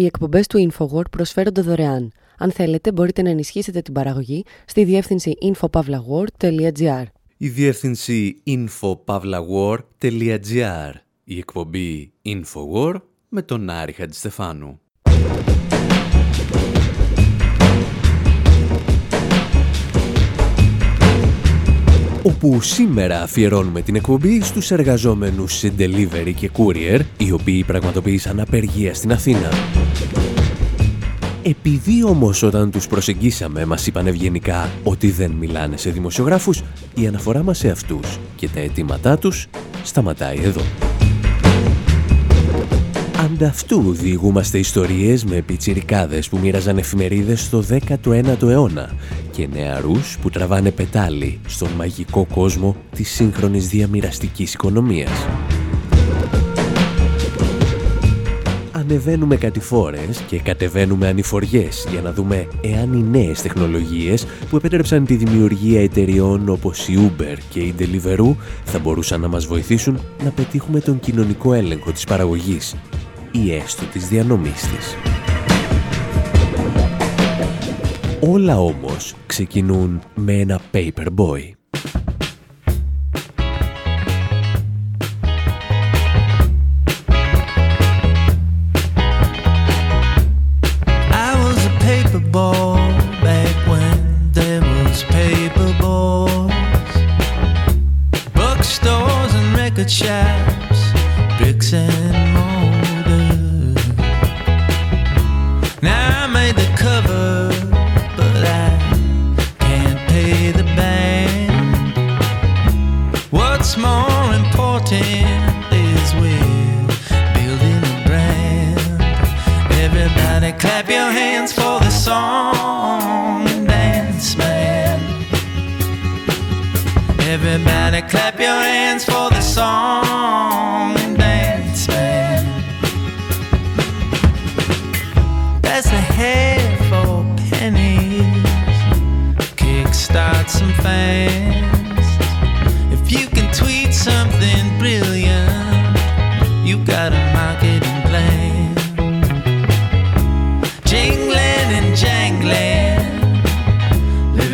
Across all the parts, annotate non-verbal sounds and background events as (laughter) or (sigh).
Οι εκπομπές του InfoWord προσφέρονται δωρεάν. Αν θέλετε, μπορείτε να ενισχύσετε την παραγωγή στη διεύθυνση infopavlagor.gr. Η διεύθυνση infopavlagor.gr. Η εκπομπή InfoWord με τον Άρη Χατζηστεφάνου. όπου σήμερα αφιερώνουμε την εκπομπή στους εργαζόμενους σε delivery και courier, οι οποίοι πραγματοποίησαν απεργία στην Αθήνα. Επειδή όμως όταν τους προσεγγίσαμε μας είπαν ευγενικά ότι δεν μιλάνε σε δημοσιογράφους, η αναφορά μας σε αυτούς και τα αιτήματά τους σταματάει εδώ. Ανταυτού διηγούμαστε ιστορίες με πιτσιρικάδες που μοίραζαν εφημερίδες στο 19ο αιώνα και νεαρούς που τραβάνε πετάλι στον μαγικό κόσμο της σύγχρονης διαμοιραστικής οικονομίας. Ανεβαίνουμε κατηφόρες και κατεβαίνουμε ανηφοριές για να δούμε εάν οι νέες τεχνολογίες που επέτρεψαν τη δημιουργία εταιριών όπως η Uber και η Deliveroo θα μπορούσαν να μας βοηθήσουν να πετύχουμε τον κοινωνικό έλεγχο της παραγωγής ή έστω της διανομής της. Όλα όμως ξεκινούν με ένα paperboy.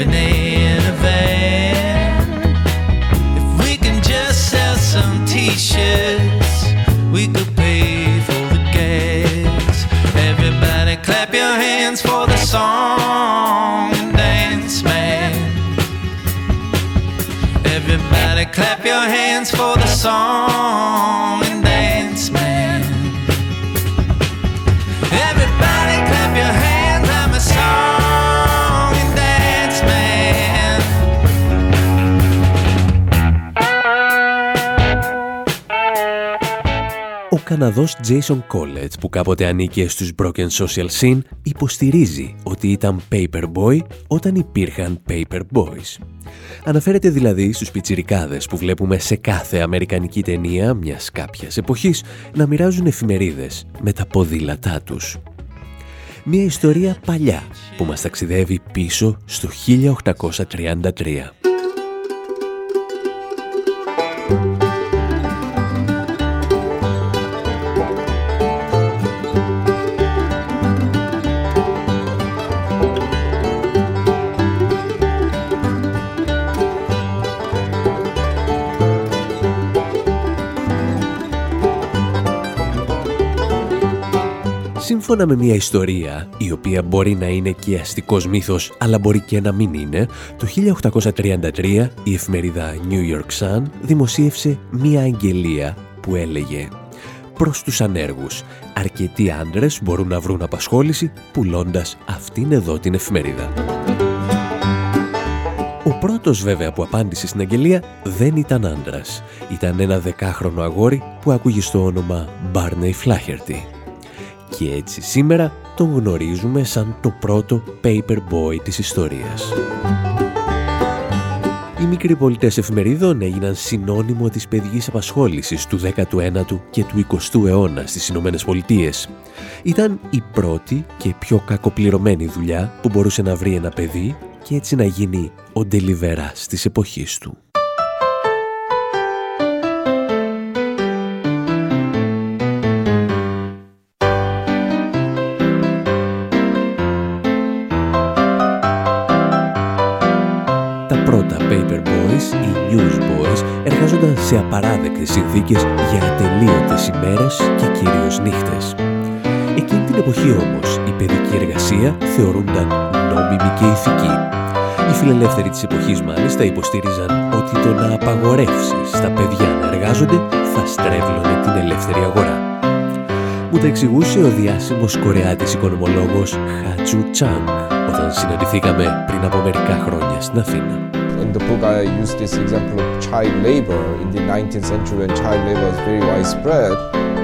name. Καναδός Jason Collett που κάποτε ανήκε στους Broken Social Scene υποστηρίζει ότι ήταν Paperboy όταν υπήρχαν Paperboys. Αναφέρεται δηλαδή στους πιτσιρικάδες που βλέπουμε σε κάθε αμερικανική ταινία μιας κάποιας εποχής να μοιράζουν εφημερίδες με τα ποδήλατά τους. Μια ιστορία παλιά που μας ταξιδεύει πίσω στο 1833. Σύμφωνα με μια ιστορία, η οποία μπορεί να είναι και αστικός μύθος, αλλά μπορεί και να μην είναι, το 1833 η εφημερίδα New York Sun δημοσίευσε μια αγγελία που έλεγε «Προς τους ανέργους, αρκετοί άντρες μπορούν να βρουν απασχόληση πουλώντας αυτήν εδώ την εφημερίδα». Ο πρώτος βέβαια που απάντησε στην αγγελία δεν ήταν άντρας. Ήταν ένα δεκάχρονο αγόρι που άκουγε στο όνομα Barney Flaherty και έτσι σήμερα τον γνωρίζουμε σαν το πρώτο paperboy της ιστορίας. Οι μικροί πολιτές εφημερίδων έγιναν συνώνυμο της παιδικής απασχόλησης του 19ου και του 20ου αιώνα στις Ηνωμένες Πολιτείες. Ήταν η πρώτη και πιο κακοπληρωμένη δουλειά που μπορούσε να βρει ένα παιδί και έτσι να γίνει ο ντελιβεράς της εποχής του. Newsboys, εργάζονταν σε απαράδεκτες συνθήκες για ατελείωτες ημέρες και κυρίως νύχτες. Εκείνη την εποχή όμως η παιδική εργασία θεωρούνταν νόμιμη και ηθική. Οι φιλελεύθεροι της εποχής μάλιστα υποστήριζαν ότι το να απαγορεύσεις στα παιδιά να εργάζονται θα στρέβλωνε την ελεύθερη αγορά. Μου τα εξηγούσε ο διάσημος κορεάτης οικονομολόγος Χατσου Τσάνγκ όταν συναντηθήκαμε πριν από μερικά χρόνια στην Αθήνα. In the book, I use this example of child labor. In the 19th century, when child labor was very widespread,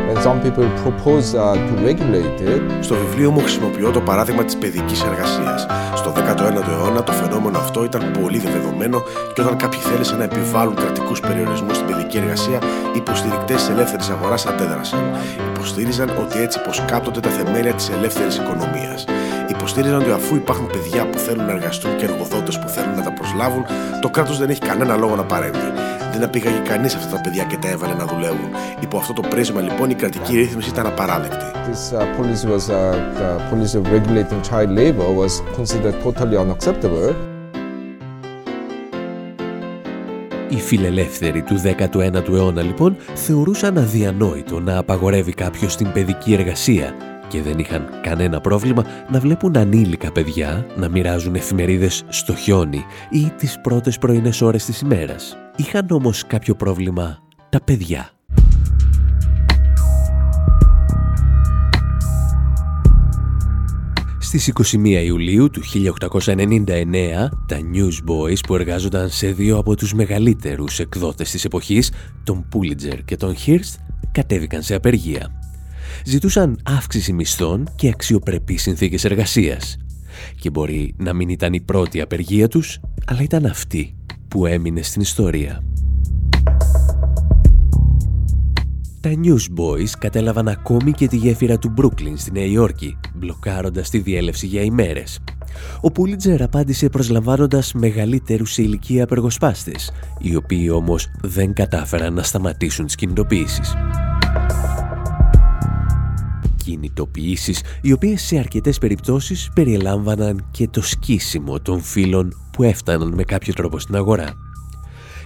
and some people proposed uh, to regulate it. Στο βιβλίο μου χρησιμοποιώ το παράδειγμα της παιδικής εργασίας. Στο 19ο αιώνα το φαινόμενο αυτό ήταν πολύ δεδομένο και όταν κάποιοι θέλησαν να επιβάλλουν κρατικούς περιορισμούς στην παιδική εργασία, οι υποστηρικτές της ελεύθερης αγοράς αντέδρασαν. Υποστήριζαν ότι έτσι υποσκάπτονται τα θεμέλια της ελεύθερης οικονομίας υποστήριζαν ότι αφού υπάρχουν παιδιά που θέλουν να εργαστούν και εργοδότες που θέλουν να τα προσλάβουν, το κράτος δεν έχει κανένα λόγο να παρέμβει. Δεν απήγαγε κανείς αυτά τα παιδιά και τα έβαλε να δουλεύουν. Υπό αυτό το πρίσμα λοιπόν η κρατική ρύθμιση ήταν απαράδεκτη. This uh, policy was uh, the policy of regulating child labor was considered totally unacceptable. Οι φιλελεύθεροι του 19ου αιώνα λοιπόν θεωρούσαν αδιανόητο να απαγορεύει κάποιος την παιδική εργασία και δεν είχαν κανένα πρόβλημα να βλέπουν ανήλικα παιδιά να μοιράζουν εφημερίδες στο χιόνι ή τις πρώτες πρωινές ώρες της ημέρας. Είχαν όμως κάποιο πρόβλημα τα παιδιά. Στις 21 Ιουλίου του 1899, τα Newsboys που εργάζονταν σε δύο από τους μεγαλύτερους εκδότες της εποχής, τον Pulitzer και τον Hearst, κατέβηκαν σε απεργία ζητούσαν αύξηση μισθών και αξιοπρεπή συνθήκες εργασίας. Και μπορεί να μην ήταν η πρώτη απεργία τους, αλλά ήταν αυτή που έμεινε στην ιστορία. Τα Newsboys κατέλαβαν ακόμη και τη γέφυρα του Brooklyn στη Νέα Υόρκη, μπλοκάροντας τη διέλευση για ημέρες. Ο Πούλιτζερ απάντησε προσλαμβάνοντας μεγαλύτερους σε ηλικία απεργοσπάστες, οι οποίοι όμως δεν κατάφεραν να σταματήσουν τις κινητοποιήσεις κινητοποιήσεις οι οποίες σε αρκετές περιπτώσεις περιελάμβαναν και το σκίσιμο των φύλων που έφταναν με κάποιο τρόπο στην αγορά.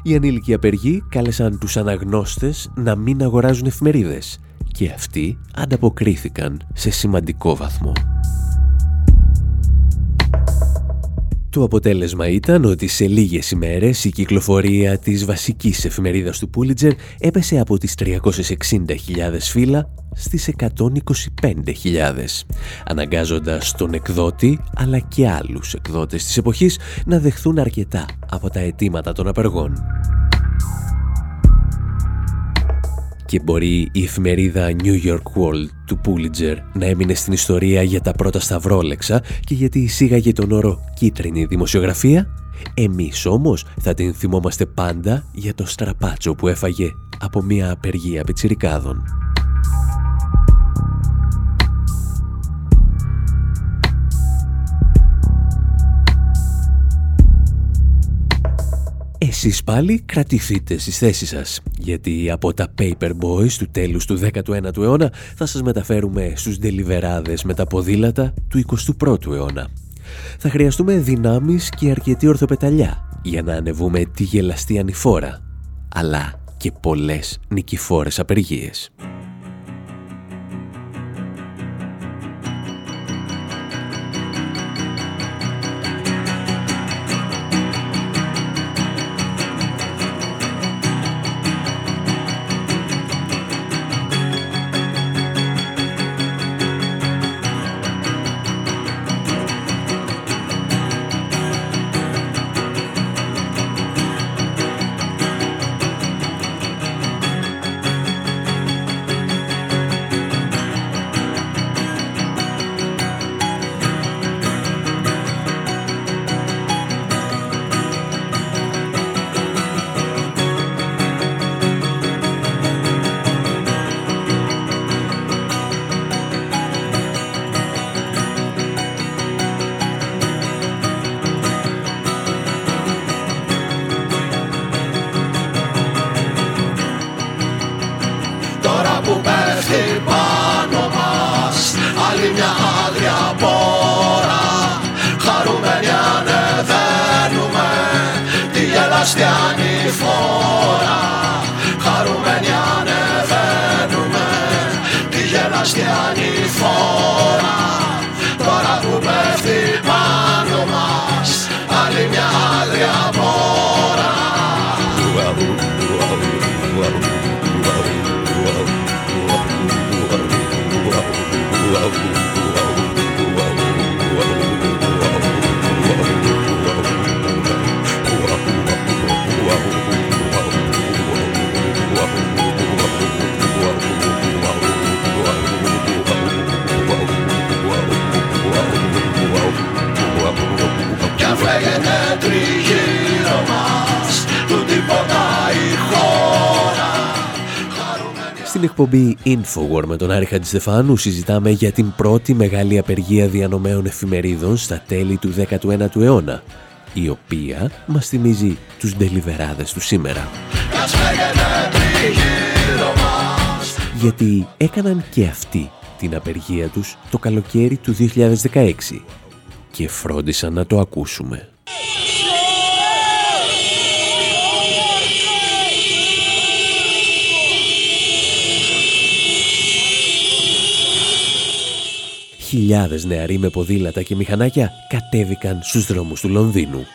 Οι ανήλικοι απεργοί κάλεσαν τους αναγνώστες να μην αγοράζουν εφημερίδες και αυτοί ανταποκρίθηκαν σε σημαντικό βαθμό. Το αποτέλεσμα ήταν ότι σε λίγες ημέρες η κυκλοφορία της βασικής εφημερίδας του Πούλιτζερ έπεσε από τις 360.000 φύλλα στις 125.000, αναγκάζοντας τον εκδότη αλλά και άλλους εκδότες της εποχής να δεχθούν αρκετά από τα αιτήματα των απεργών. Και μπορεί η εφημερίδα New York World του Pulitzer να έμεινε στην ιστορία για τα πρώτα σταυρόλεξα και γιατί εισήγαγε τον όρο «κίτρινη δημοσιογραφία», εμείς όμως θα την θυμόμαστε πάντα για το στραπάτσο που έφαγε από μια απεργία πιτσιρικάδων. Εσείς πάλι κρατηθείτε στις θέσεις σας, γιατί από τα Paper Boys του τέλους του 19ου αιώνα θα σας μεταφέρουμε στους ντελιβεράδες με τα ποδήλατα του 21ου αιώνα. Θα χρειαστούμε δυνάμεις και αρκετή ορθοπεταλιά για να ανεβούμε τη γελαστή ανηφόρα, αλλά και πολλές νικηφόρες απεργίες. Στην εκπομπή Infowar με τον Άρη Χατζηστεφάνου συζητάμε για την πρώτη μεγάλη απεργία διανομέων εφημερίδων στα τέλη του 19ου αιώνα, η οποία μας θυμίζει τους ντελιβεράδες του σήμερα. Κι αν φλέγεται τριγύρω μας Γιατί έκαναν και αυτοί την απεργία τους το καλοκαίρι του 2016 και φρόντισαν να το ακούσουμε. Χιλιάδες νεαροί με ποδήλατα και μηχανάκια κατέβηκαν στους δρόμους του Λονδίνου.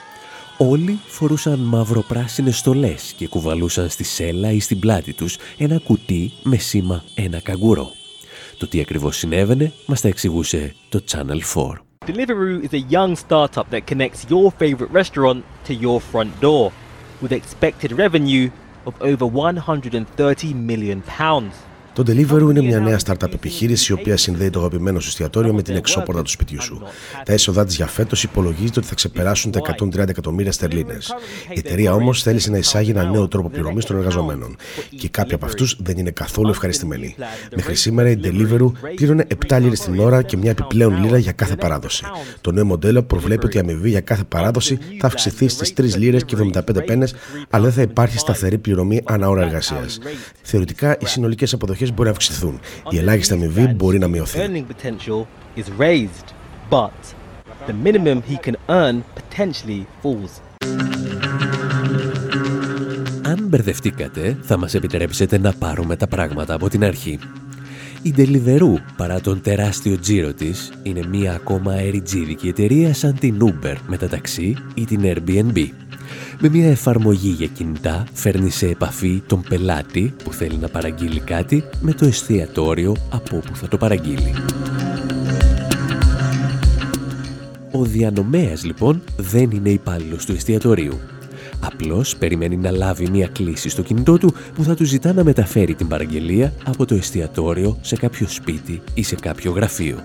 Όλοι φορούσαν μαυροπράσινες στολές και κουβαλούσαν στη σέλα ή στην πλάτη τους ένα κουτί με σήμα ένα καγκουρό. Το τι ακριβώς συνέβαινε μας τα εξηγούσε το Channel 4. Deliveroo is a young startup that connects your favorite restaurant to your front door with expected revenue of over 130 million pounds. Το Deliveroo είναι μια νέα startup επιχείρηση η οποία συνδέει το αγαπημένο σου εστιατόριο με την εξώπορτα του σπιτιού σου. Τα έσοδά της για φέτος υπολογίζεται ότι θα ξεπεράσουν τα 130 εκατομμύρια στερλίνες. Η εταιρεία όμως θέλησε να εισάγει ένα νέο τρόπο πληρωμής των εργαζομένων. Και κάποιοι από αυτούς δεν είναι καθόλου ευχαριστημένοι. Μέχρι σήμερα η Deliveroo πλήρωνε 7 λίρες την ώρα και μια επιπλέον λίρα για κάθε παράδοση. Το νέο μοντέλο προβλέπει ότι η αμοιβή για κάθε παράδοση θα αυξηθεί στις 3 λίρες και 75 πένες, αλλά δεν θα υπάρχει σταθερή πληρωμή ανά ώρα εργασίας. Θεωρητικά οι συνολικές αποδοχές μπορεί να αυξηθούν. Η ελάχιστη αμοιβή μπορεί να μειωθεί. Earning potential is raised, but the minimum he can earn potentially falls. Αν μπερδευτήκατε, θα μας επιτρέψετε να πάρουμε τα πράγματα από την αρχή. Η Deliveroo, παρά τον τεράστιο τζίρο της, είναι μία ακόμα αεριτζίδικη εταιρεία σαν την Uber με τα ταξί ή την Airbnb. Με μια εφαρμογή για κινητά φέρνει σε επαφή τον πελάτη που θέλει να παραγγείλει κάτι με το εστιατόριο από όπου θα το παραγγείλει. Ο διανομέας λοιπόν δεν είναι υπάλληλος του εστιατορίου. Απλώς περιμένει να λάβει μια κλίση στο κινητό του που θα του ζητά να μεταφέρει την παραγγελία από το εστιατόριο σε κάποιο σπίτι ή σε κάποιο γραφείο.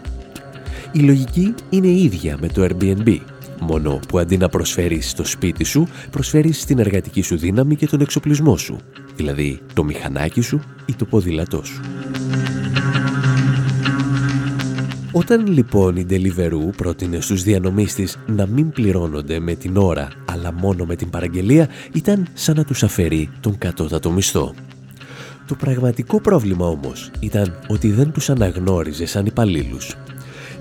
Η λογική είναι ίδια με το Airbnb, μόνο που αντί να προσφέρεις στο σπίτι σου, προσφέρεις την εργατική σου δύναμη και τον εξοπλισμό σου, δηλαδή το μηχανάκι σου ή το ποδήλατό σου. Όταν λοιπόν η Deliveroo πρότεινε στους διανομείς της να μην πληρώνονται με την ώρα αλλά μόνο με την παραγγελία ήταν σαν να τους αφαιρεί τον κατώτατο μισθό. Το πραγματικό πρόβλημα όμως ήταν ότι δεν τους αναγνώριζε σαν υπαλλήλους.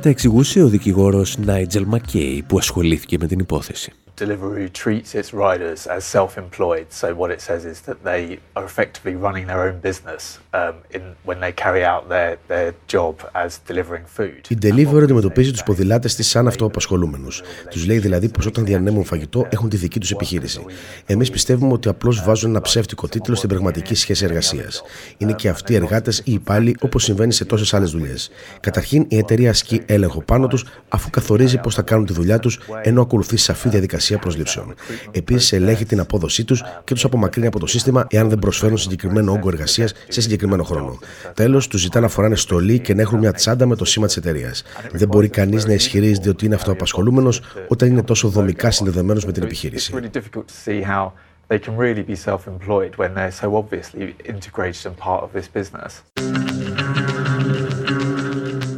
Τα εξηγούσε ο δικηγόρος Nigel McKay που ασχολήθηκε με την υπόθεση. Deliveroo treats its riders as self-employed. So what it says is that they are effectively running their own business um, in, when they carry out their, their job as delivering food. Η Deliveroo αντιμετωπίζει τους ποδηλάτες της σαν αυτοαπασχολούμενους. Τους λέει δηλαδή πως όταν διανέμουν φαγητό έχουν τη δική τους επιχείρηση. Εμείς πιστεύουμε ότι απλώς βάζουν ένα ψεύτικο τίτλο στην πραγματική σχέση εργασίας. Είναι και αυτοί οι εργάτες ή υπάλληλοι όπως συμβαίνει σε τόσες άλλες δουλειές. Καταρχήν η εταιρεία ασκεί έλεγχο πάνω τους αφού καθορίζει πώς θα κάνουν τη δουλειά τους ενώ ακολουθεί σαφή διαδικασία προσλήψεων. Επίσης ελέγχει την απόδοσή τους και τους απομακρύνει από το σύστημα εάν δεν προσφέρουν συγκεκριμένο όγκο εργασίας σε συγκεκριμένο χρόνο. Τέλος, τους ζητά να φοράνε στολή και να έχουν μια τσάντα με το σήμα της εταιρείας. Δεν μπορεί κανείς να ισχυρίζεται ότι είναι αυτοαπασχολούμενος όταν είναι τόσο δομικά συνδεδεμένος με την επιχείρηση. It's really difficult to see how they can really be self-employed when they're so obviously integrated and part of this business.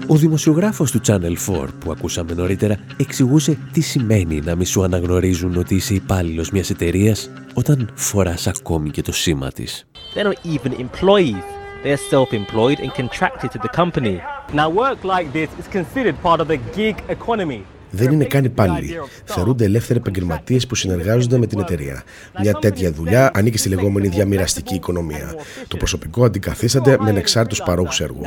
Ο δημοσιογράφος του Channel 4 που ακούσαμε νωρίτερα εξηγούσε τι σημαίνει να μη σου αναγνωρίζουν ότι είσαι υπάλληλος μιας εταιρείας όταν φοράς ακόμη και το σήμα της. They're not even employees. They're self-employed and contracted to the company. Now, work like this is considered part of the gig economy. Δεν είναι καν υπάλληλοι. Θεωρούνται ελεύθεροι επαγγελματίες που συνεργάζονται με την εταιρεία. Μια τέτοια δουλειά ανήκει στη λεγόμενη διαμοιραστική οικονομία. Το προσωπικό αντικαθίσταται με ανεξάρτητους παρόχους έργου.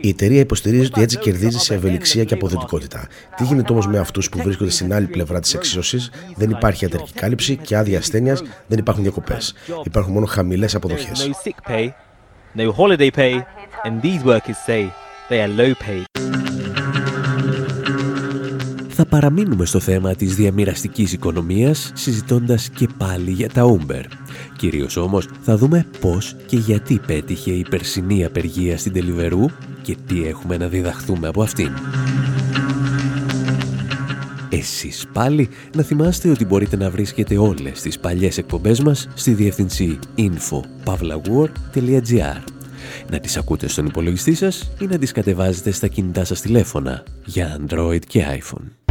Η εταιρεία υποστηρίζει ότι έτσι κερδίζει σε ευελιξία και αποδοτικότητα. Τι γίνεται όμως με αυτούς που βρίσκονται στην άλλη πλευρά της εξίσωσης, δεν υπάρχει ιατρική κάλυψη και άδεια ασθένειας, δεν υπάρχουν διακοπές. Υπάρχουν μόνο χαμηλές αποδοχές. no holiday pay, and these workers say they are low paid. Θα παραμείνουμε στο θέμα της διαμοιραστικής οικονομίας συζητώντας και πάλι για τα Uber. Κυρίως όμως θα δούμε πώς και γιατί πέτυχε η περσινή απεργία στην Τελιβερού και τι έχουμε να διδαχθούμε από αυτήν. Εσείς πάλι να θυμάστε ότι μπορείτε να βρίσκετε όλες τις παλιές εκπομπές μας στη διεύθυνση info.pavlawar.gr Να τις ακούτε στον υπολογιστή σας ή να τις κατεβάζετε στα κινητά σας τηλέφωνα για Android και iPhone.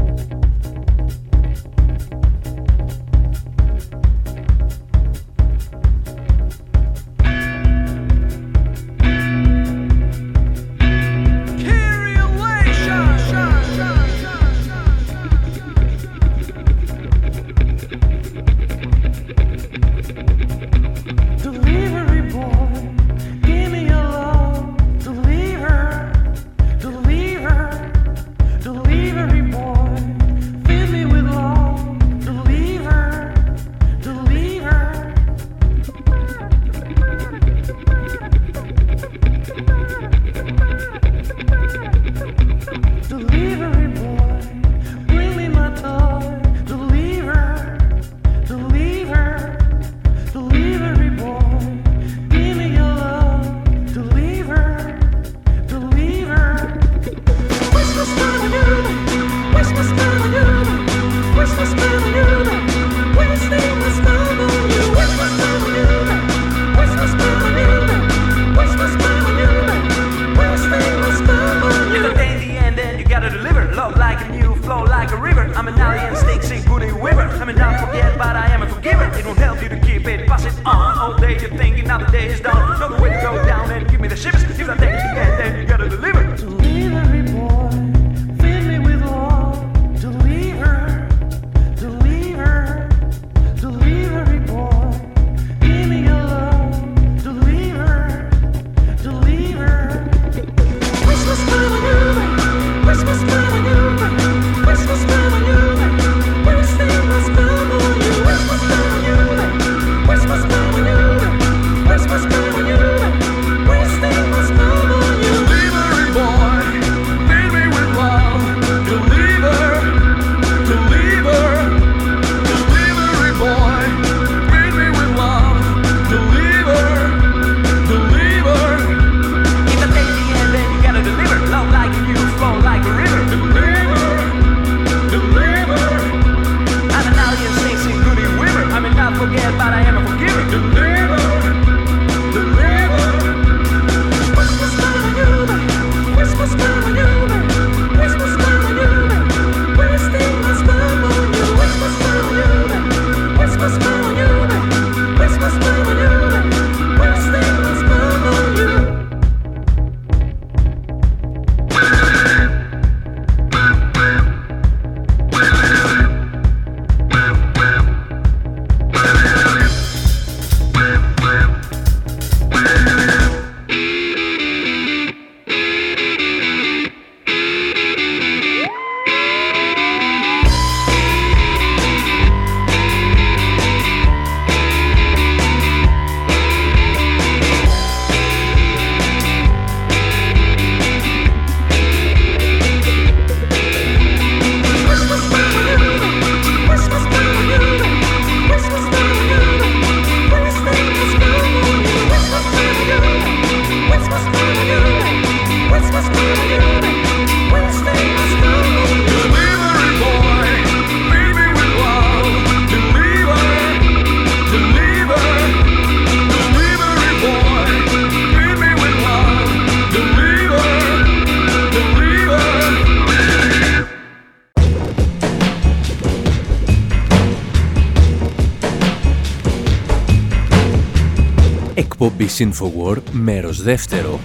Infowar, μέρος δεύτερο.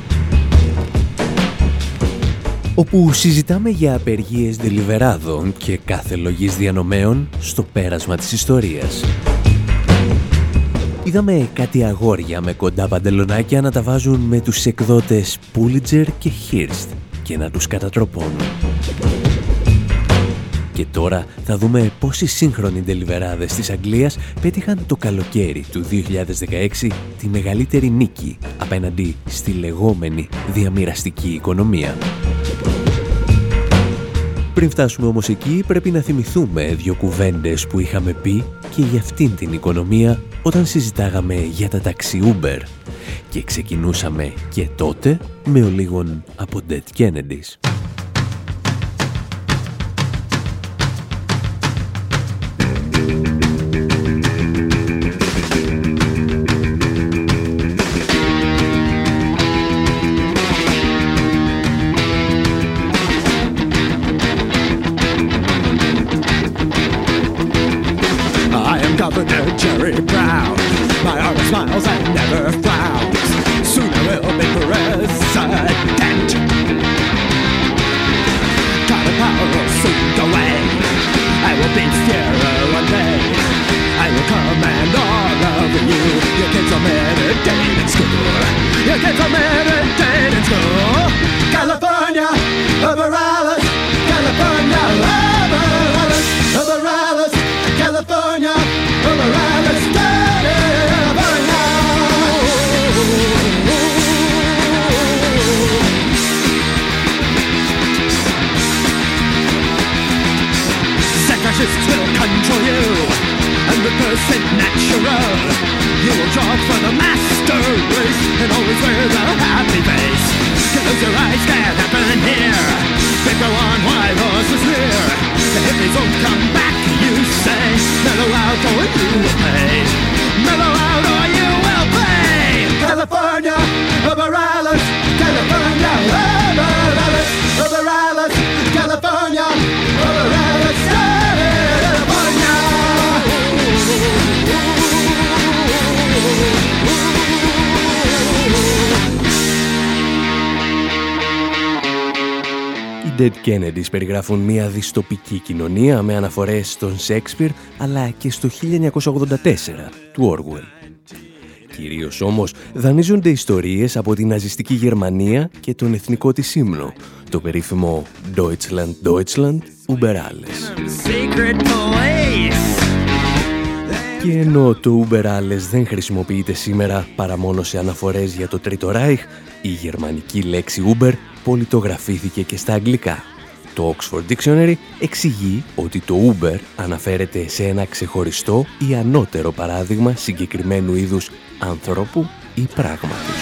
όπου συζητάμε για απεργίες δελιβεράδων και κάθε λογής διανομέων στο πέρασμα της ιστορίας. Είδαμε κάτι αγόρια με κοντά παντελονάκια να τα βάζουν με τους εκδότες Pulitzer και Hearst και να τους κατατροπώνουν. Και τώρα θα δούμε πώς οι σύγχρονοι ντελιβεράδες της Αγγλίας πέτυχαν το καλοκαίρι του 2016 τη μεγαλύτερη νίκη απέναντι στη λεγόμενη διαμοιραστική οικονομία. Πριν φτάσουμε όμως εκεί πρέπει να θυμηθούμε δύο κουβέντες που είχαμε πει και για αυτήν την οικονομία όταν συζητάγαμε για τα ταξί Uber και ξεκινούσαμε και τότε με ο λίγον από Dead Kennedys. Dead Kennedys περιγράφουν μια δυστοπική κοινωνία με αναφορές στον Σέξπιρ αλλά και στο 1984 του Orwell. Κυρίως όμως δανείζονται ιστορίες από την ναζιστική Γερμανία και τον εθνικό της ύμνο, το περίφημο Deutschland Deutschland Uber Alles. Και ενώ το Uber Alles δεν χρησιμοποιείται σήμερα παρά μόνο σε αναφορές για το Τρίτο Ράιχ, η γερμανική λέξη Uber πολιτογραφήθηκε και στα αγγλικά. Το Oxford Dictionary εξηγεί ότι το Uber αναφέρεται σε ένα ξεχωριστό ή ανώτερο παράδειγμα συγκεκριμένου είδους άνθρωπου ή πράγματος.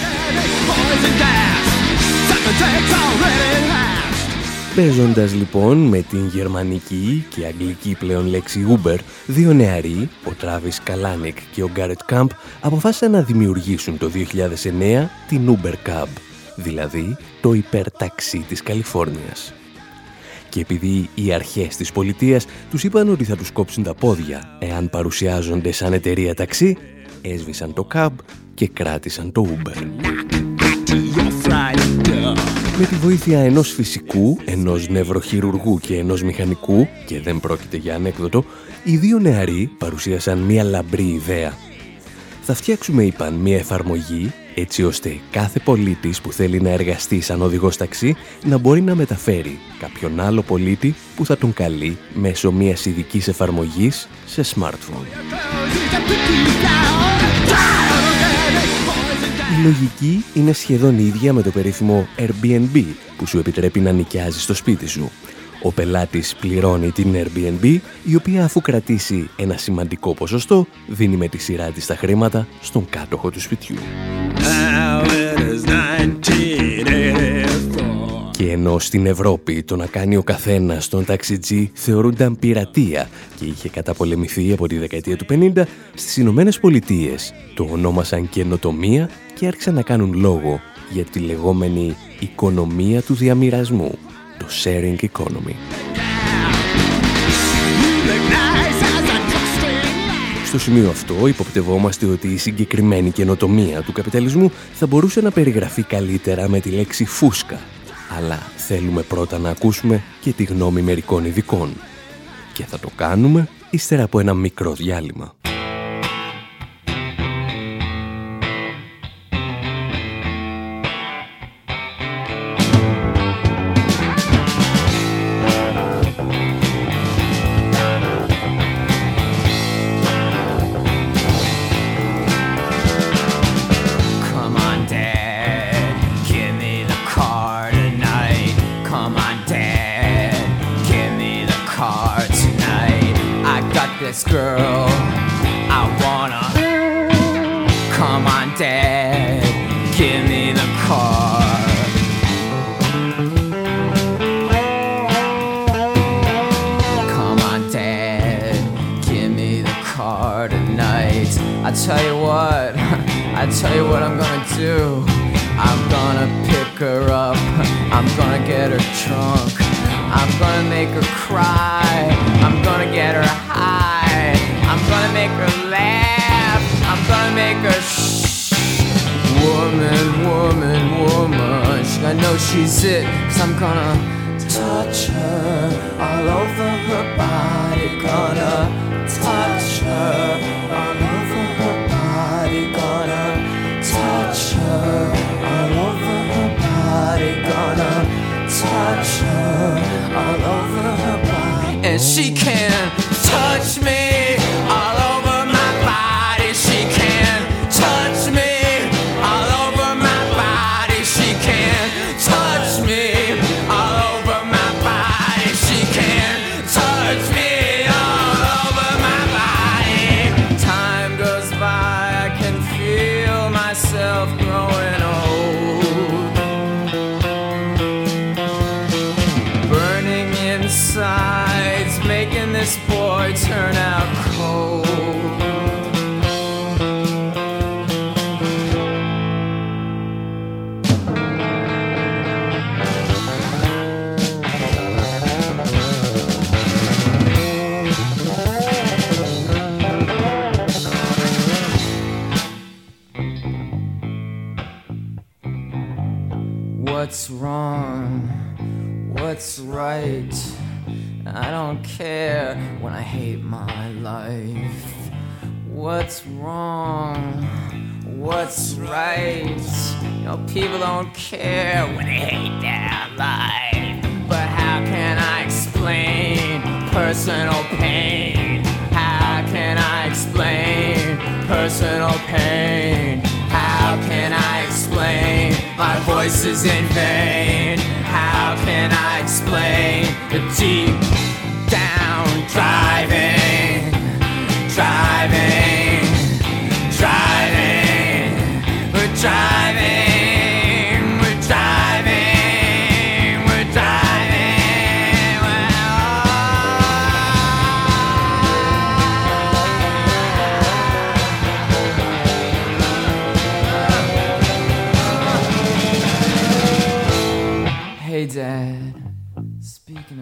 Παίζοντας λοιπόν με την γερμανική και αγγλική πλέον λέξη Uber, δύο νεαροί, ο Τράβις Καλάνικ και ο Γκάρετ Κάμπ, αποφάσισαν να δημιουργήσουν το 2009 την Uber Cab, δηλαδή το υπερταξί της Καλιφόρνιας. Και επειδή οι αρχές της πολιτείας τους είπαν ότι θα τους κόψουν τα πόδια εάν παρουσιάζονται σαν εταιρεία ταξί, έσβησαν το cab και κράτησαν το Uber. Με τη βοήθεια ενός φυσικού, ενός νευροχειρουργού και ενός μηχανικού, και δεν πρόκειται για ανέκδοτο, οι δύο νεαροί παρουσίασαν μια λαμπρή ιδέα. Θα φτιάξουμε, είπαν, μια εφαρμογή έτσι ώστε κάθε πολίτης που θέλει να εργαστεί σαν οδηγός ταξί να μπορεί να μεταφέρει κάποιον άλλο πολίτη που θα τον καλεί μέσω μιας ειδικής εφαρμογής σε smartphone. Η λογική είναι σχεδόν ίδια με το περίφημο Airbnb που σου επιτρέπει να νοικιάζεις στο σπίτι σου. Ο πελάτης πληρώνει την Airbnb, η οποία αφού κρατήσει ένα σημαντικό ποσοστό, δίνει με τη σειρά της τα χρήματα στον κάτοχο του σπιτιού. Και ενώ στην Ευρώπη το να κάνει ο καθένας τον ταξιτζή θεωρούνταν πειρατεία και είχε καταπολεμηθεί από τη δεκαετία του 50, στις Ηνωμένες Πολιτείες το ονόμασαν καινοτομία και άρχισαν να κάνουν λόγο για τη λεγόμενη οικονομία του διαμοιρασμού, το sharing economy. Στο σημείο αυτό υποπτευόμαστε ότι η συγκεκριμένη καινοτομία του καπιταλισμού θα μπορούσε να περιγραφεί καλύτερα με τη λέξη φούσκα αλλά θέλουμε πρώτα να ακούσουμε και τη γνώμη μερικών ειδικών. Και θα το κάνουμε ύστερα από ένα μικρό διάλειμμα. girl. I wanna come on, Dad, give me the car. Come on, Dad, give me the car tonight. I tell you what, (laughs) I tell you what I'm gonna do. I'm gonna pick her up, I'm gonna get her drunk. I'm gonna make her cry. I'm gonna get her I'm gonna make her laugh. I'm gonna make her shh. Woman, woman, woman. I know she's it, cause I'm gonna touch her all over her body. Gonna touch her all over her body. Gonna touch her all over her body. Gonna touch her all over her body. And she can touch me.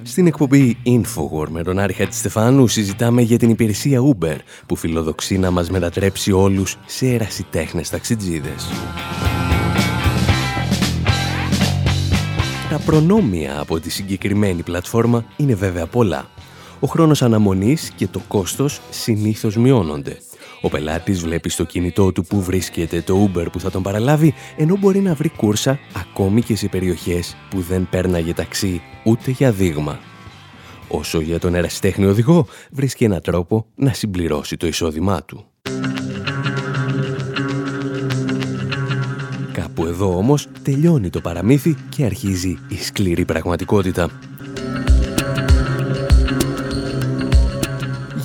Στην εκπομπή Infowar με τον Άρη Χατζηστεφάνου συζητάμε για την υπηρεσία Uber που φιλοδοξεί να μας μετατρέψει όλους σε ερασιτέχνες ταξιτζίδες. Τα προνόμια από τη συγκεκριμένη πλατφόρμα είναι βέβαια πολλά. Ο χρόνος αναμονής και το κόστος συνήθως μειώνονται. Ο πελάτης βλέπει στο κινητό του που βρίσκεται το Uber που θα τον παραλάβει, ενώ μπορεί να βρει κούρσα ακόμη και σε περιοχές που δεν πέρναγε ταξί ούτε για δείγμα. Όσο για τον ερασιτέχνη οδηγό, βρίσκει έναν τρόπο να συμπληρώσει το εισόδημά του. Κάπου εδώ όμως τελειώνει το παραμύθι και αρχίζει η σκληρή πραγματικότητα.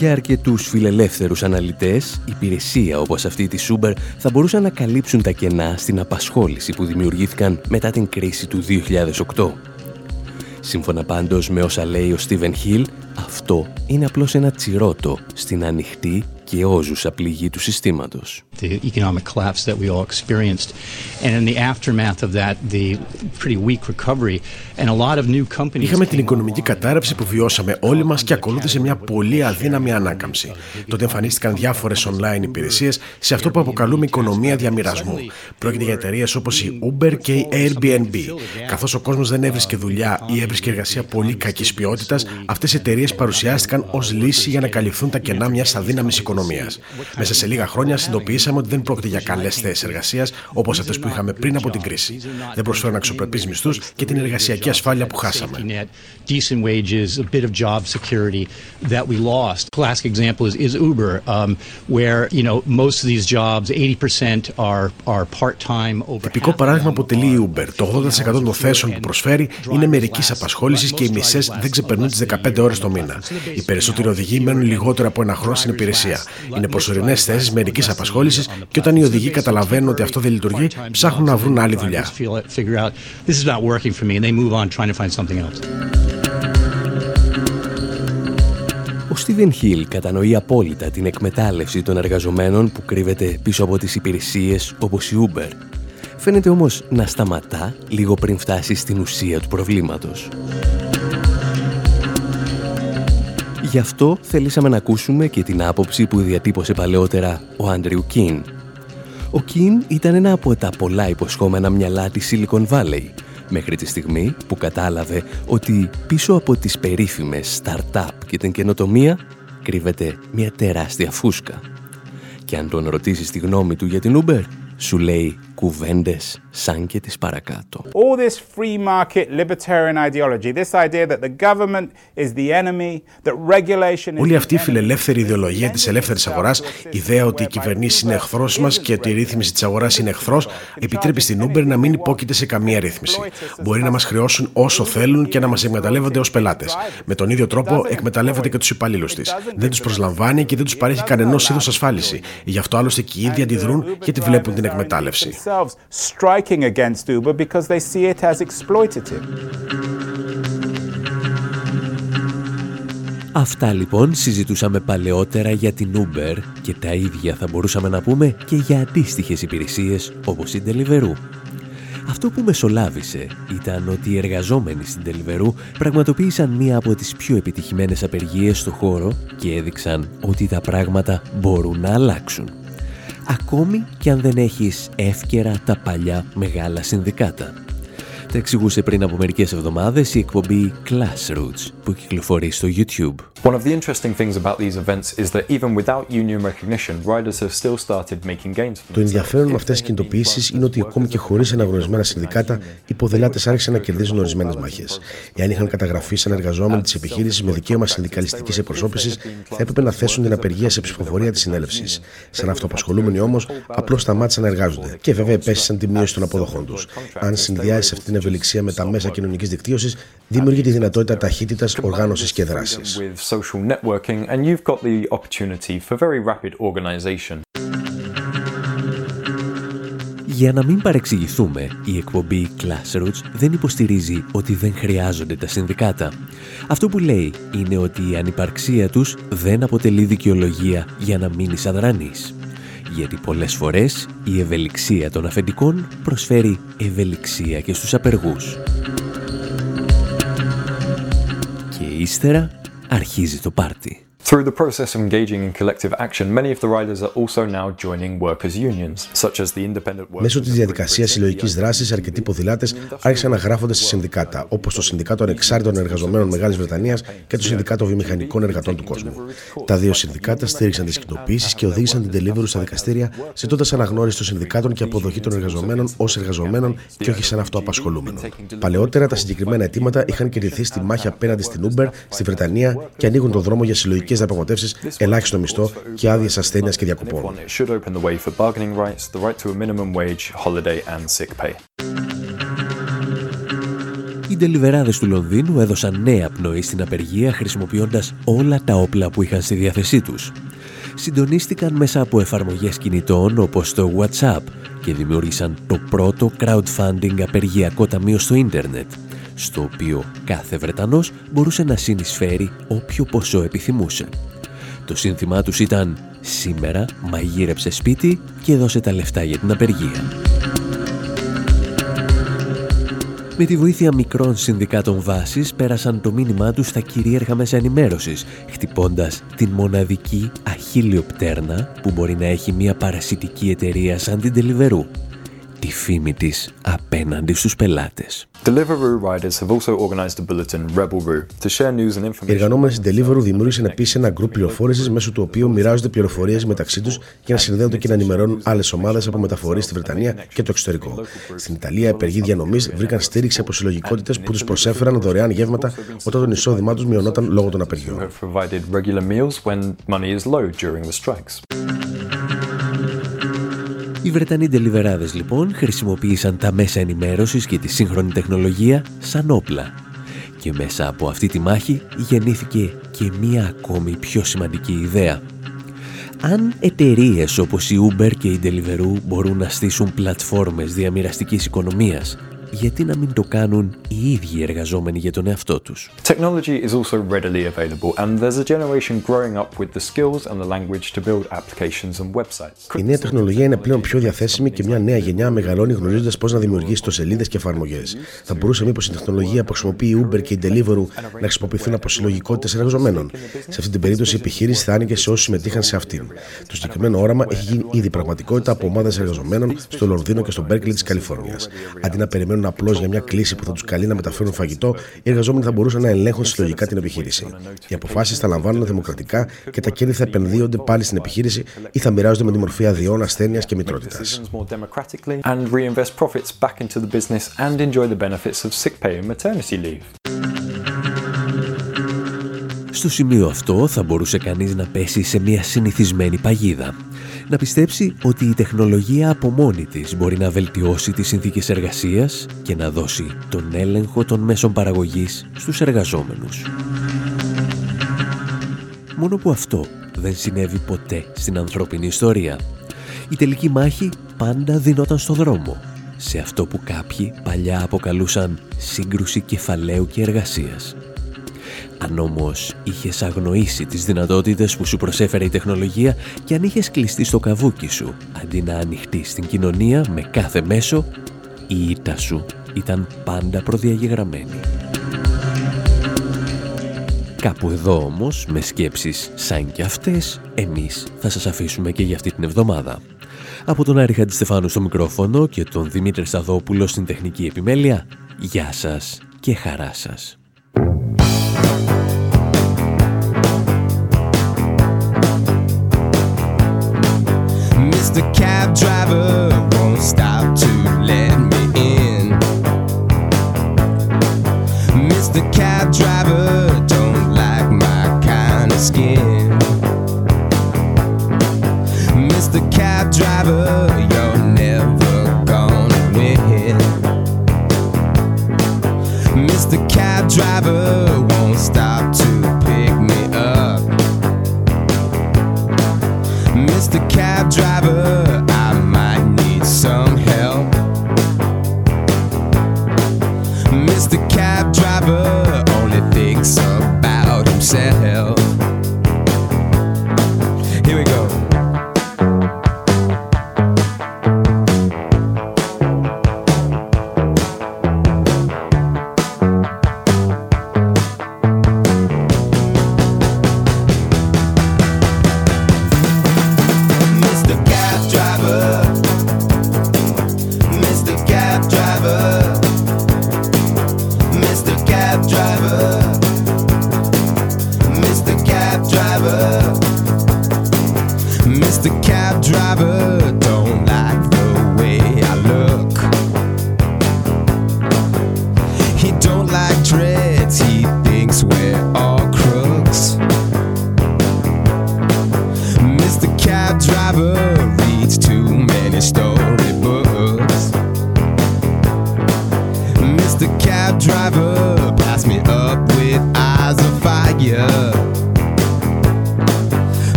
Για αρκετούς φιλελεύθερους αναλυτές, υπηρεσία όπως αυτή της Uber θα μπορούσαν να καλύψουν τα κενά στην απασχόληση που δημιουργήθηκαν μετά την κρίση του 2008. Σύμφωνα πάντως με όσα λέει ο Στίβεν Χιλ, αυτό είναι απλώς ένα τσιρότο στην ανοιχτή σκιώζουσα πληγή του συστήματος. The economic collapse that we all experienced and in the aftermath of that the pretty weak recovery and a lot of new companies Είχαμε την οικονομική κατάρρευση που βιώσαμε όλοι μας και ακολούθησε μια πολύ αδύναμη ανάκαμψη. Τότε εμφανίστηκαν διάφορες online υπηρεσίες σε αυτό που αποκαλούμε οικονομία διαμοιρασμού. Πρόκειται για εταιρείες όπως η Uber και η Airbnb. Καθώς ο κόσμος δεν έβρισκε δουλειά ή έβρισκε εργασία πολύ κακής ποιότητας, αυτές οι εταιρείες παρουσιάστηκαν ως λύση για να καλυφθούν τα κενά μιας αδύναμης οικονομίας. Μέσα σε λίγα χρόνια συνειδητοποιήσαμε ότι δεν πρόκειται για καλές θέσεις εργασίας όπως αυτές που είχαμε πριν από την κρίση. Δεν προσφέρουν αξιοπρεπείς μισθούς και την εργασιακή ασφάλεια που χάσαμε. decent wages, a bit of job security that we lost. Classic example is, is Uber, um, where you know most of these jobs, 80% are are part-time. Over Τυπικό παράδειγμα αποτελεί η Uber. Το 80% των θέσεων που προσφέρει είναι μερικής απασχόλησης και οι μισές δεν ξεπερνούν τις 15 ώρες το μήνα. Οι περισσότεροι οδηγοί μένουν λιγότερο από ένα χρόνο στην υπηρεσία. Είναι προσωρινές θέσεις μερικής απασχόλησης και όταν οι οδηγοί καταλαβαίνουν ότι αυτό δεν λειτουργεί, ψάχνουν να βρουν άλλη δουλειά. Figure out this is not working for me, and they move on trying to find something else. Ο Στίβεν Χιλ κατανοεί απόλυτα την εκμετάλλευση των εργαζομένων που κρύβεται πίσω από τις υπηρεσίες όπως η Uber. Φαίνεται όμως να σταματά λίγο πριν φτάσει στην ουσία του προβλήματος. Γι' αυτό θέλησαμε να ακούσουμε και την άποψη που διατύπωσε παλαιότερα ο Άντριου Κιν. Ο Κιν ήταν ένα από τα πολλά υποσχόμενα μυαλά της Silicon Valley, μέχρι τη στιγμή που κατάλαβε ότι πίσω από τις περίφημες startup και την καινοτομία κρύβεται μια τεράστια φούσκα. Και αν τον ρωτήσεις τη γνώμη του για την Uber, σου λέει κουβέντες σαν και τις παρακάτω. All this free market libertarian ideology, this idea that the government is the enemy, that regulation is Όλη αυτή η φιλελεύθερη ιδεολογία της ελεύθερης αγοράς, η ιδέα ότι οι κυβερνήσεις είναι εχθρός μας και ότι η ρύθμιση της αγοράς είναι εχθρός, επιτρέπει στην Uber να μην υπόκειται σε καμία ρύθμιση. Μπορεί να μας χρεώσουν όσο θέλουν και να μας εκμεταλλεύονται ως πελάτες. Με τον ίδιο τρόπο εκμεταλλεύεται και τους υπαλλήλους της. Δεν τους προσλαμβάνει και δεν τους παρέχει κανένα είδου ασφάλιση. Γι' αυτό άλλωστε και οι ίδιοι αντιδρούν γιατί βλέπουν την εκμετάλλευση. Themselves striking against Uber because they see it as exploitative. Αυτά λοιπόν συζητούσαμε παλαιότερα για την Uber και τα ίδια θα μπορούσαμε να πούμε και για αντίστοιχες υπηρεσίες όπως η Deliveroo. Αυτό που μεσολάβησε ήταν ότι οι εργαζόμενοι στην Deliveroo πραγματοποίησαν μία από τις πιο επιτυχημένες απεργίες στο χώρο και έδειξαν ότι τα πράγματα μπορούν να αλλάξουν. Ακόμη και αν δεν έχεις εύκαιρα τα παλιά μεγάλα συνδικάτα. Τα εξηγούσε πριν από μερικές εβδομάδες η εκπομπή Classroots που κυκλοφορεί στο YouTube. One of the interesting things about these events is that even without union recognition, riders have still started making gains for Το ενδιαφέρον με αυτές τις κινητοποιήσεις είναι ότι ακόμη και χωρίς αναγνωρισμένα συνδικάτα, οι ποδηλάτες άρχισαν να κερδίζουν ορισμένες μάχες. Εάν είχαν καταγραφεί σαν εργαζόμενοι της επιχείρησης με δικαίωμα συνδικαλιστικής εκπροσώπησης, θα έπρεπε να θέσουν την απεργία σε ψηφοφορία της συνέλευσης. Σαν αυτοαπασχολούμενοι όμως, απλώς σταμάτησαν να εργάζονται και βέβαια επέστησαν τη μείωση των αποδοχών τους. Αν συνδυάζει αυτή την ευελιξία με τα μέσα κοινωνικής δικτύωσης, δημιουργεί τη δυνατότητα ταχύτητας, οργάνωσης και δράσης. With social networking, and you've got the opportunity for very rapid organization. Για να μην παρεξηγηθούμε, η εκπομπή Classroots δεν υποστηρίζει ότι δεν χρειάζονται τα συνδικάτα. Αυτό που λέει είναι ότι η ανυπαρξία τους δεν αποτελεί δικαιολογία για να μείνεις αδρανής. Γιατί πολλές φορές η ευελιξία των αφεντικών προσφέρει ευελιξία και στους απεργούς. Και ύστερα αρχίζει το πάρτι. Through the process of engaging in collective action, many of the riders are also now joining workers' unions, such as the Independent Workers. Μέσω της διαδικασίας συλλογικής δράσης, αρκετοί ποδηλάτες άρχισαν να γράφονται σε συνδικάτα, όπως το Συνδικάτο Ανεξάρτητων Εργαζομένων Μεγάλης Βρετανίας και το Συνδικάτο Βιομηχανικών Εργατών του Κόσμου. Τα δύο συνδικάτα στήριξαν τις κοινοποιήσει και οδήγησαν την Deliveroo στα δικαστήρια, ζητώντας αναγνώριση των συνδικάτων και αποδοχή των εργαζομένων ως εργαζομένων και όχι σαν αυτοαπασχολούμενων. Παλαιότερα, τα συγκεκριμένα αιτήματα είχαν κερδιθεί στη μάχη απέναντι στην Uber στη Βρετανία και ανοίγουν τον δρόμο για συλλογικέ διαπραγματεύσεις, ελάχιστο μισθό και άδειες ασθένειας και διακοπών. It should open the way for bargaining rights, the right to a minimum wage, holiday and sick pay. Οι ντελιβεράδες του Λονδίνου έδωσαν νέα πνοή στην απεργία χρησιμοποιώντας όλα τα όπλα που είχαν στη διάθεσή τους. Συντονίστηκαν μέσα από εφαρμογές κινητών όπως το WhatsApp και δημιούργησαν το πρώτο crowdfunding απεργιακό ταμείο στο ίντερνετ, στο οποίο κάθε Βρετανός μπορούσε να συνεισφέρει όποιο ποσό επιθυμούσε. Το σύνθημά τους ήταν Σήμερα μαγείρεψε σπίτι και δώσε τα λεφτά για την απεργία. Με τη βοήθεια μικρών συνδικάτων βάσης πέρασαν το μήνυμά τους στα κυρίαρχα μέσα ενημέρωσης, χτυπώντας την μοναδική αχίλιο πτέρνα που μπορεί να έχει μια παρασιτική εταιρεία σαν την Deliveroo. Τη φήμη της απέναντι στους πελάτες. Deliveroo riders have also organized a bulletin, Rebelroo, to share news and Οι information. εργαζόμενοι στην Deliveroo δημιούργησαν επίσης ένα γκρουπ πληροφόρησης μέσω του οποίου μοιράζονται πληροφορίες μεταξύ τους για να συνδέονται και να ενημερώνουν άλλες ομάδες από μεταφορείς στη Βρετανία και το εξωτερικό. Στην Ιταλία, οι απεργοί διανομής βρήκαν στήριξη από συλλογικότητες που τους προσέφεραν δωρεάν γεύματα όταν το εισόδημά τους μειωνόταν λόγω των απεργιών. Οι Βρετανοί ντελιβεράδες λοιπόν χρησιμοποίησαν τα μέσα ενημέρωσης και τη σύγχρονη τεχνολογία σαν όπλα. Και μέσα από αυτή τη μάχη γεννήθηκε και μία ακόμη πιο σημαντική ιδέα. Αν εταιρείες όπως η Uber και η Deliveroo μπορούν να στήσουν πλατφόρμες διαμοιραστικής οικονομίας, γιατί να μην το κάνουν οι ίδιοι οι εργαζόμενοι για τον εαυτό τους; Technology is also readily available, and there's a generation growing up with the skills and the language to build applications and websites. Η νέα τεχνολογία είναι πλέον πιο διαθέσιμη και μια νέα γενιά μεγαλώνει γνωρίζοντας πώς να δημιουργήσει τοσελίδε και εφαρμογές. Θα μπορούσε μήπως η τεχνολογία που χρησιμοποιεί η Uber και η Deliveroo να χρησιμοποιηθούν από συλλογικότητες εργαζομένων. Σε αυτή την περίπτωση η επιχείρηση θα άνοιγε σε όσους συμμετείχαν σε αυτήν. Το συγκεκριμένο όραμα έχει γίνει ήδη πραγματικότητα από ομάδες εργαζομένων στο Λονδίνο και στο Μπέρκλι της Καλιφόρνιας. Αντί να περιμένουν απλώς για μια κλίση που θα τους καλεί να μεταφέρουν φαγητό, οι εργαζόμενοι θα μπορούσαν να ελέγχουν συλλογικά την επιχείρηση. Οι αποφάσεις θα λαμβάνουν δημοκρατικά και τα κέρδη θα επενδύονται πάλι στην επιχείρηση ή θα μοιράζονται με τη μορφή αδειών, ασθένειας και μητρότητας. Decisions more democratically and reinvest profits back into the business and enjoy the benefits of sick pay and maternity leave. Στο σημείο αυτό θα μπορούσε κανείς να πέσει σε μια συνηθισμένη παγίδα. Να πιστέψει ότι η τεχνολογία από μόνη της μπορεί να βελτιώσει τις συνθήκες εργασίας και να δώσει τον έλεγχο των μέσων παραγωγής στους εργαζόμενους. Μόνο που αυτό δεν συνέβη ποτέ στην ανθρώπινη ιστορία. Η τελική μάχη πάντα δινόταν στο δρόμο, σε αυτό που κάποιοι παλιά αποκαλούσαν σύγκρουση κεφαλαίου και εργασίας. Αν όμως είχες αγνοήσει τις δυνατότητες που σου προσέφερε η τεχνολογία και αν είχες κλειστεί στο καβούκι σου αντί να ανοιχτείς στην κοινωνία με κάθε μέσο, η ήττα σου ήταν πάντα προδιαγεγραμμένη. Κάπου εδώ όμως, με σκέψεις σαν και αυτές, εμείς θα σας αφήσουμε και για αυτή την εβδομάδα. Από τον Άρη Χαντιστεφάνου στο μικρόφωνο και τον Δημήτρη Σταδόπουλο στην τεχνική επιμέλεια, γεια σας και χαρά σας. Mr. Cab Driver won't stop to let me in. Mr. Cab Driver don't like my kind of skin. Mr. Cab Driver, you're never gonna win. Mr. Cab Driver Mr. Cab Driver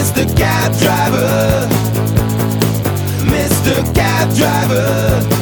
Mr. Cab driver, Mr. Cab driver.